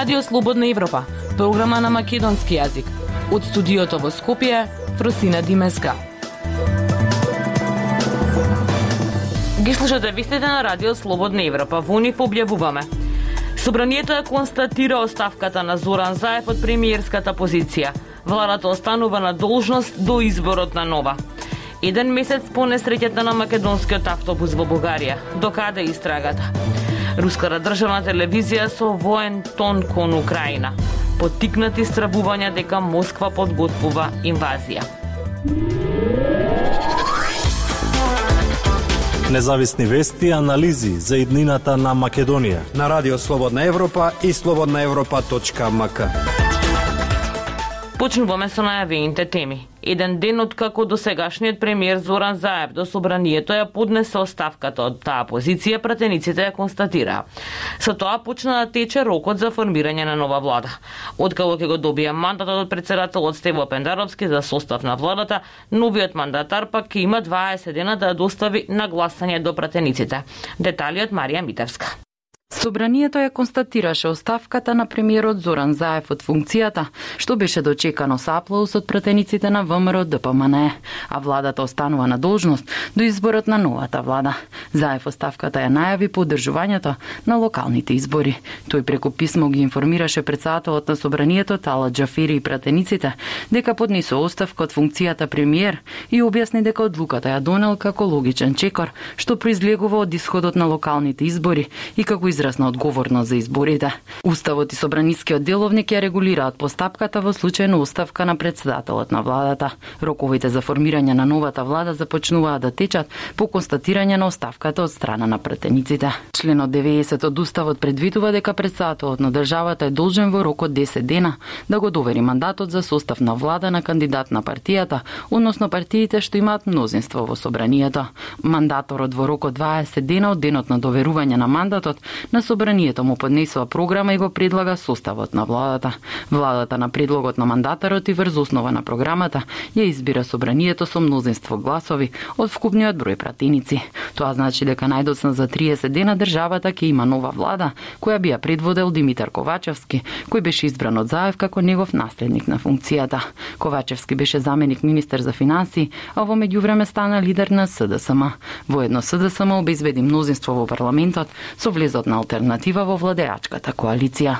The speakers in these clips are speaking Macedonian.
Радио Слободна Европа, програма на македонски јазик. Од студиото во Скопје, Фросина Димеска. Ги слушате вистите на Радио Слободна Европа. Во нив објавуваме. Собранието ја констатира оставката на Зоран Заев од премиерската позиција. Владата останува на должност до изборот на нова. Еден месец по несреќата на македонскиот автобус во Бугарија. Докаде истрагата? Руската државна телевизија со воен тон кон Украина. Потикнати стравувања дека Москва подготвува инвазија. Независни вести и анализи за иднината на Македонија. На Радио Слободна Европа и слободнаевропа.мк. Почнуваме со најавените теми. Еден ден од како до сегашниот премиер Зоран Заев до собранието ја поднесе оставката од таа позиција, пратениците ја констатираа. Со тоа почна да тече рокот за формирање на нова влада. Откако ќе го добија мандатот од председателот Стево Пендаровски за состав на владата, новиот мандатар пак ќе има 20 дена да достави на гласање до пратениците. Детали од Марија Митевска. Собранието ја констатираше оставката на премиерот Зоран Заев од функцијата, што беше дочекано со аплауз од пратениците на ВМРО ДПМН, а владата останува на должност до изборот на новата влада. Заев оставката ја најави по одржувањето на локалните избори. Тој преку писмо ги информираше председателот на собранието Тала Джафери и пратениците дека поднесо оставка од функцијата премиер и објасни дека одлуката ја донел како логичен чекор, што произлегува од исходот на локалните избори и како израз на одговорност за изборите. Уставот и собранискиот деловник ја регулираат постапката во случај на уставка на председателот на владата. Роковите за формирање на новата влада започнуваат да течат по констатирање на оставката од страна на претениците. Членот 90 од Уставот предвидува дека председателот на државата е должен во рок од 10 дена да го довери мандатот за состав на влада на кандидат на партијата, односно партиите што имаат мнозинство во собранието. Мандаторот во рок од 20 дена од денот на доверување на мандатот на На собранието му поднесува програма и го предлага составот на владата. Владата на предлогот на мандатарот и врз основа на програмата ја избира собранието со мнозинство гласови од вкупниот број пратеници. Тоа значи дека најдоцна за 30 дена државата ќе има нова влада која би ја предводел Димитар Ковачевски, кој беше избран од Заев како негов наследник на функцијата. Ковачевски беше заменик министер за финансии, а во меѓувреме стана лидер на СДСМ. Воедно СДСМ обезбеди мнозинство во парламентот со влезот на алтернатива во владеачката коалиција.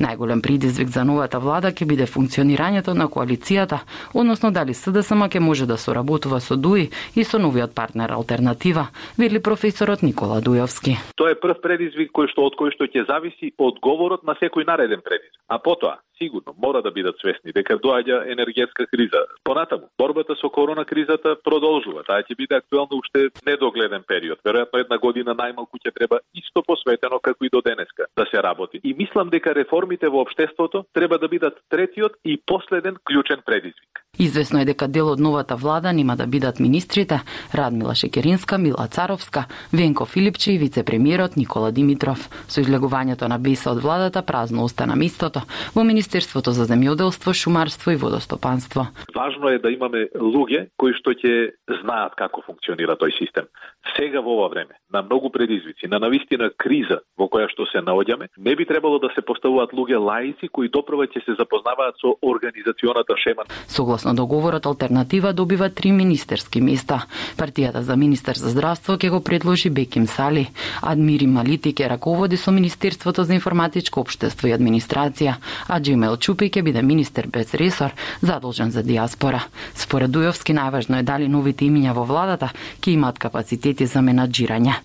Најголем предизвик за новата влада ќе биде функционирањето на коалицијата, односно дали СДСМ ќе може да соработува со ДУИ и со новиот партнер алтернатива, вели професорот Никола Дујовски. Тоа е прв предизвик кој што од кој што ќе зависи одговорот на секој нареден предизвик. А потоа, сигурно мора да бидат свесни дека доаѓа енергетска криза. Понатаму, борбата со корона кризата продолжува. Таа ќе биде актуелна уште недогледен период. Веројатно една година најмалку ќе треба исто посветено како и до денеска да се работи. И мислам дека реформите во општеството треба да бидат третиот и последен клучен предизвик. Известно е дека дел од новата влада нема да бидат министрите Радмила Шекеринска, Мила Царовска, Венко Филипче и вице-премиерот Никола Димитров. Со излегувањето на Беса од владата празно остана местото во Министерството за земјоделство, шумарство и водостопанство. Важно е да имаме луѓе кои што ќе знаат како функционира тој систем. Сега во ова време, на многу предизвици, на навистина криза во која што се наоѓаме, не би требало да се поставуваат луѓе лаици кои допрва ќе се запознаваат со организационата шема. Согласно договорот, алтернатива добива три министерски места. Партијата за министер за здравство ќе го предложи Беким Сали. Адмири Малити ќе раководи со Министерството за информатичко општество и администрација, а Джимел Чупи ќе биде министер без ресор, задолжен за диаспора. Според Дујовски најважно е дали новите имиња во владата ќе имаат капацитети за менаџирање.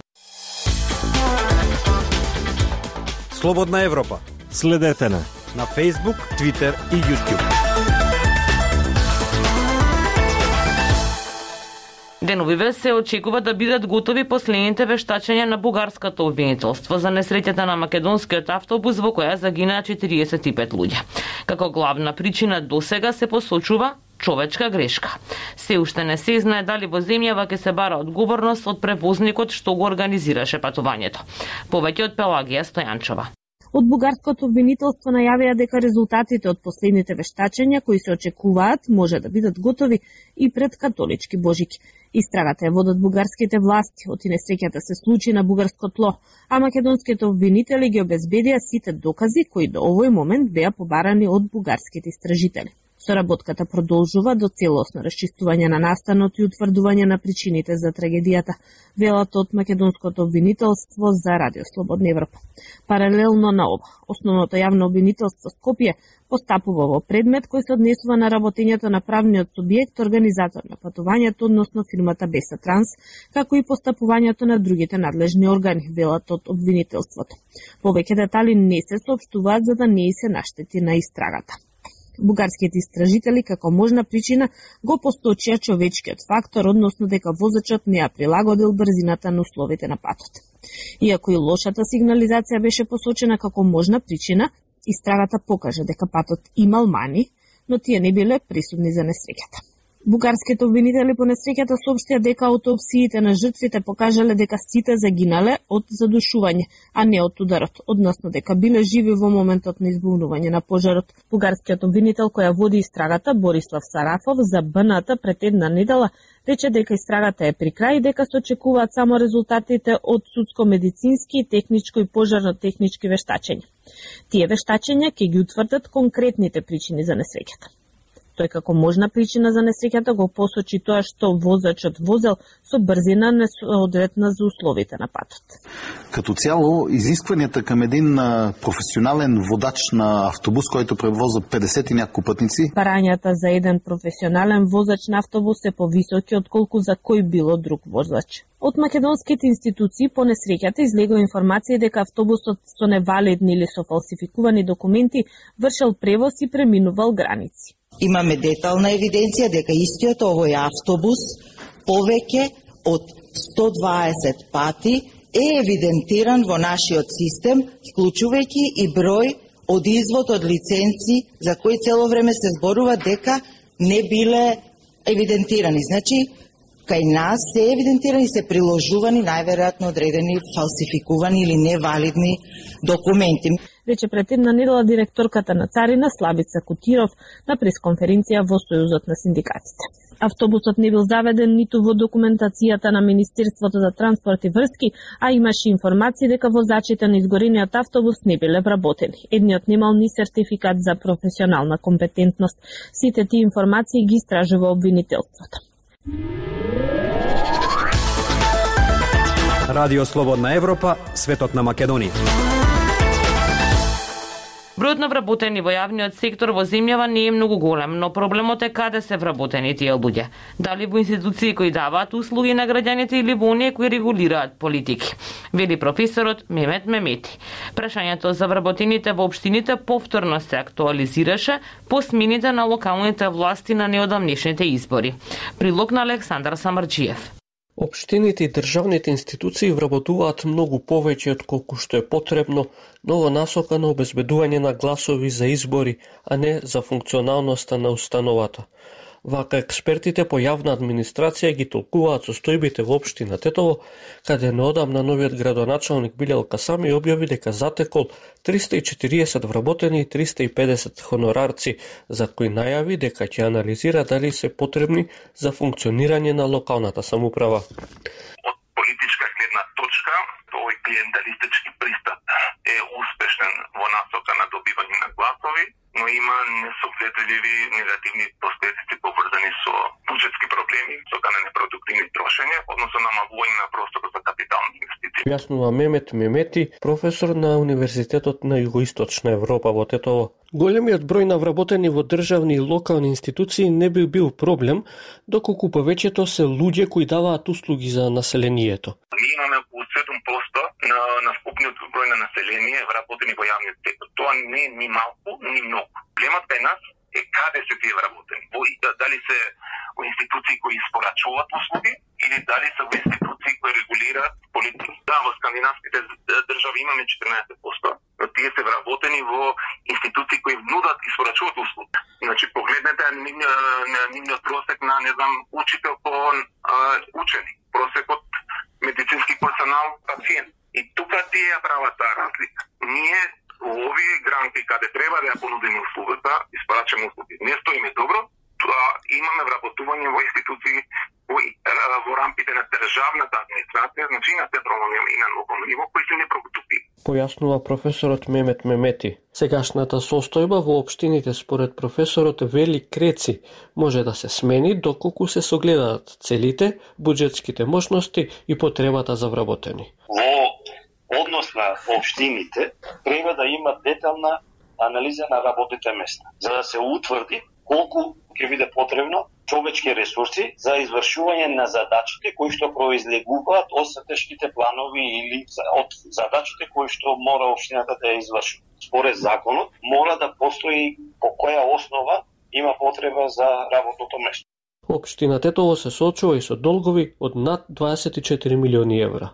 Слободна Европа. Следете на на Facebook, Twitter и YouTube. Деновиве се очекува да бидат готови последните вештачења на бугарското обвинителство за несреќата на македонскиот автобус во која загинаа 45 луѓе. Како главна причина досега се посочува човечка грешка. Се уште не се знае дали во земјава ќе се бара одговорност од превозникот што го организираше патувањето. Повеќе од Пелагија Стојанчова. Од бугарското обвинителство најавија дека резултатите од последните вештачења кои се очекуваат може да бидат готови и пред католички божики. Истрагата е водат бугарските власти, оти несреќата се случи на бугарско тло, а македонските обвинители ги обезбедија сите докази кои до овој момент беа побарани од бугарските истражители. Соработката продолжува до целосно расчистување на настанот и утврдување на причините за трагедијата, велат од Македонското обвинителство за Радио Слободна Европа. Паралелно на ова, основното јавно обвинителство Скопје постапува во предмет кој се однесува на работењето на правниот субјект, организатор на патувањето, односно фирмата Беса Транс, како и постапувањето на другите надлежни органи, велат од обвинителството. Повеќе детали не се сообщуваат за да не се наштети на истрагата. Бугарските истражители како можна причина го посточија човечкиот фактор, односно дека возачот не ја прилагодил брзината на условите на патот. Иако и лошата сигнализација беше посочена како можна причина, истрагата покажа дека патот имал мани, но тие не биле присудни за несреќата. Бугарските обвинители по несреќата соопштија дека аутопсиите на жртвите покажале дека сите загинале од задушување, а не од ударот, односно дека биле живи во моментот на избунување на пожарот. Бугарскиот обвинител која води истрагата, Борислав Сарафов, за БНТ пред една недела рече дека истрагата е при крај и дека се очекуваат само резултатите од судско-медицински, техничко и пожарно-технички вештачења. Тие вештачења ќе ги утврдат конкретните причини за несреќата. Тој како можна причина за несреќата го посочи тоа што возачот возел со брзина несоодветна за условите на патот. Като цяло, изискванията към един професионален водач на автобус, който превоза 50 и няколко пътници. Парањата за еден професионален возач на автобус се повисоки отколку за кој било друг возач. Од македонските институции по несреќата излегла информација дека автобусот со невалидни или со фалсификувани документи вршел превоз и преминувал граници. Имаме детална евиденција дека истиот овој автобус повеќе од 120 пати е евидентиран во нашиот систем, вклучувајќи и број од извод од лиценци за кои цело време се зборува дека не биле евидентирани. Значи, кај нас се евидентирани се приложувани најверојатно одредени фалсификувани или невалидни документи рече пред недела директорката на Царина Славица Кутиров на пресконференција во Сојузот на синдикатите. Автобусот не бил заведен ниту во документацијата на Министерството за транспорт и врски, а имаше информации дека возачите на изгорениот автобус не биле вработени. Едниот немал ни сертификат за професионална компетентност. Сите тие информации ги истражува обвинителството. Радио Слободна Европа, светот на Македонија. Бројот на вработени во јавниот сектор во земјава не е многу голем, но проблемот е каде се вработени тие луѓе. Дали во институции кои даваат услуги на граѓаните или во оние кои регулираат политики, вели професорот Мемет Мемети. Прашањето за вработените во општините повторно се актуализираше по смените на локалните власти на неодамнешните избори. Прилог на Александар Самарджиев. Обштините и државните институции вработуваат многу повеќе од колку што е потребно, но во насока на обезбедување на гласови за избори, а не за функционалноста на установата. Вака експертите по јавна администрација ги толкуваат состојбите во општина Тетово, каде неодамна новиот градоначалник Билел Касами објави дека затекол 340 вработени и 350 хонорарци, за кои најави дека ќе анализира дали се потребни за функционирање на локалната самоуправа. Од политичка гледна точка, овој клиенталистички пристап е успешен во насока на добивање на гласови, но има несогледливи инвестиции. Јаснува Мемет Мемети, професор на Универзитетот на Југоисточна Европа во Тетово. Големиот број на вработени во државни и локални институции не би бил проблем, доколку повеќето се луѓе кои даваат услуги за населението. Ние имаме околу 7% на, на вкупниот број на население вработени во јавниот сектор. Тоа не е ни малку, ни многу. Проблемот кај нас е каде се тие вработени. Во, дали се во институции кои испорачуваат услуги или дали се во институции кои регулираат политики. Да, во скандинавските држави имаме 14%, но тие се вработени во институции кои нудат и испорачуваат услуги. Значи погледнете нивниот просек на не знам учител по учени, просекот медицински персонал пациент. И тука ти е правата разлика. Ние во овие гранти каде треба да ја понудиме услугата, испрачаме услуги. Не стоиме добро, тоа имаме вработување во институции во, рампите на државната администрација, значи на централно и на локално ниво, кои се непродуктивни. Појаснува професорот Мемет Мемети. Сегашната состојба во општините според професорот Вели Креци може да се смени доколку се согледаат целите, буџетските можности и потребата за вработени. Во однос на општините треба да има детална анализа на работните места, за да се утврди колку ќе биде потребно човечки ресурси за извршување на задачите кои што произлегуваат од стратешките планови или од задачите кои што мора општината да ја изврши. Според законот мора да постои по која основа има потреба за работното место. Општина Тетово се соочува и со долгови од над 24 милиони евра.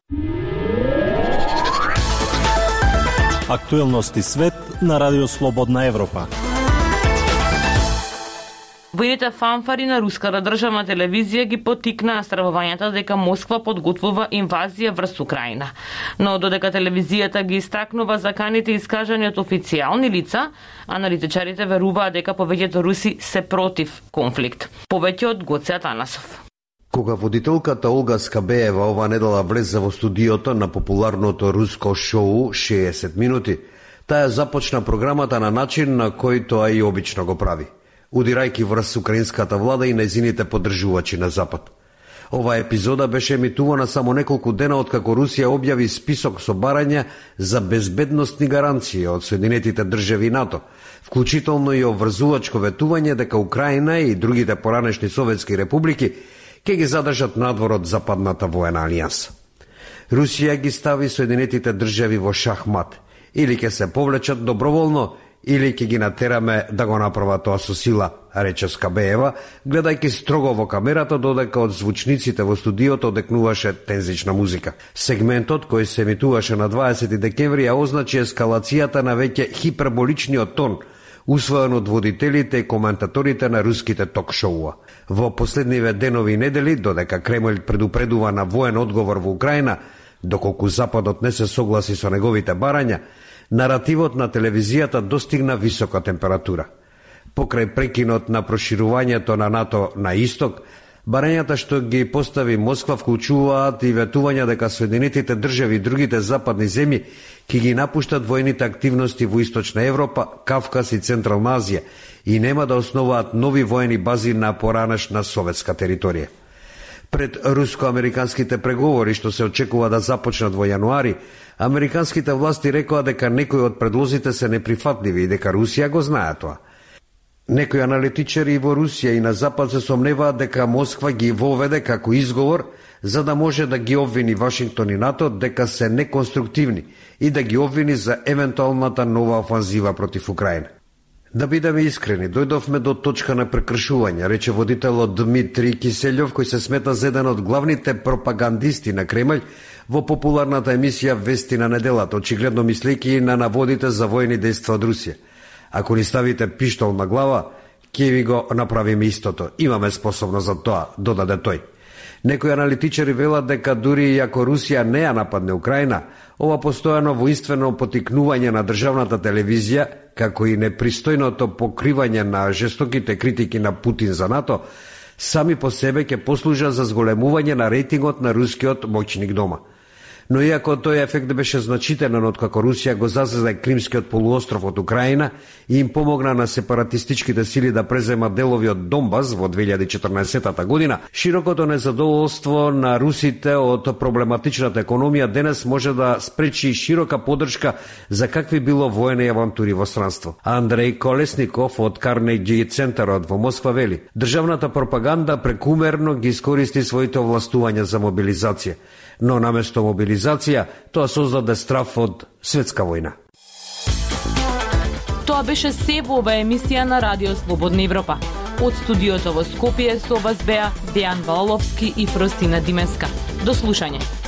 Актуелности свет на Радио Слободна Европа. Војните фанфари на руската државна телевизија ги потикнаа стравувањата дека Москва подготвува инвазија врз Украина. Но додека телевизијата ги истакнува заканите искажани од официјални лица, аналитичарите веруваат дека повеќето руси се против конфликт. Повеќе од Гоце Атанасов. Кога водителката Олга Скабеева ова недела влезе во студиото на популарното руско шоу 60 минути, таа започна програмата на начин на кој тоа и обично го прави – удирајки врз украинската влада и незините поддржувачи на Запад. Ова епизода беше емитувана само неколку дена откако Русија објави список со барања за безбедностни гаранции од Соединетите држави НАТО, вклучително и обврзувачко ветување дека Украина и другите поранешни советски републики ќе ги задржат надвор од Западната воена алијанса. Русија ги стави Соединетите држави во шахмат, или ќе се повлечат доброволно или ќе ги натераме да го направат тоа со сила, рече Скабеева, гледајќи строго во камерата додека од звучниците во студиото одекнуваше тензична музика. Сегментот кој се емитуваше на 20 декември ја означи ескалацијата на веќе хиперболичниот тон, усвоен од водителите и коментаторите на руските ток-шоуа. Во последниве денови и недели, додека Кремљ предупредува на воен одговор во Украина, доколку Западот не се согласи со неговите барања, наративот на телевизијата достигна висока температура. Покрај прекинот на проширувањето на НАТО на исток, барањата што ги постави Москва вклучуваат и ветувања дека Соединетите држави и другите западни земји ќе ги напуштат војните активности во Источна Европа, Кавказ и Централна Азија и нема да основаат нови воени бази на поранешна советска територија. Пред руско-американските преговори што се очекува да започнат во јануари, Американските власти рекоа дека некои од предлозите се неприфатливи и дека Русија го знае тоа. Некои аналитичари во Русија и на Запад се сомневаат дека Москва ги воведе како изговор за да може да ги обвини Вашингтон и НАТО дека се неконструктивни и да ги обвини за евентуалната нова офанзива против Украина. Да бидеме искрени, дојдовме до точка на прекршување, рече водителот Дмитри Киселјов, кој се смета за еден од главните пропагандисти на Кремљ во популарната емисија Вести на неделата, очигледно мислејќи на наводите за војни дејства од Русија. Ако ни ставите пиштол на глава, ќе ви го направиме истото. Имаме способност за тоа, додаде тој. Некои аналитичари велат дека дури и ако Русија не ја нападне Украина, ова постојано воинствено потикнување на државната телевизија, како и непристојното покривање на жестоките критики на Путин за НАТО, сами по себе ќе послужат за зголемување на рейтингот на рускиот моќник дома – но иако тој ефект беше значителен од како Русија го зазеде Кримскиот полуостров од Украина и им помогна на сепаратистичките сили да преземат делови од Донбас во 2014 година, широкото незадоволство на русите од проблематичната економија денес може да спречи широка подршка за какви било воени авантури во странство. Андреј Колесников од Карнеги центарот во Москва вели: Државната пропаганда прекумерно ги искористи своите овластувања за мобилизација но наместо мобилизација, тоа создаде страф од светска војна. Тоа беше се во ова емисија на Радио Слободна Европа. Од студиото во Скопје со вас беа Дејан Валовски и Фростина Димеска. До слушање.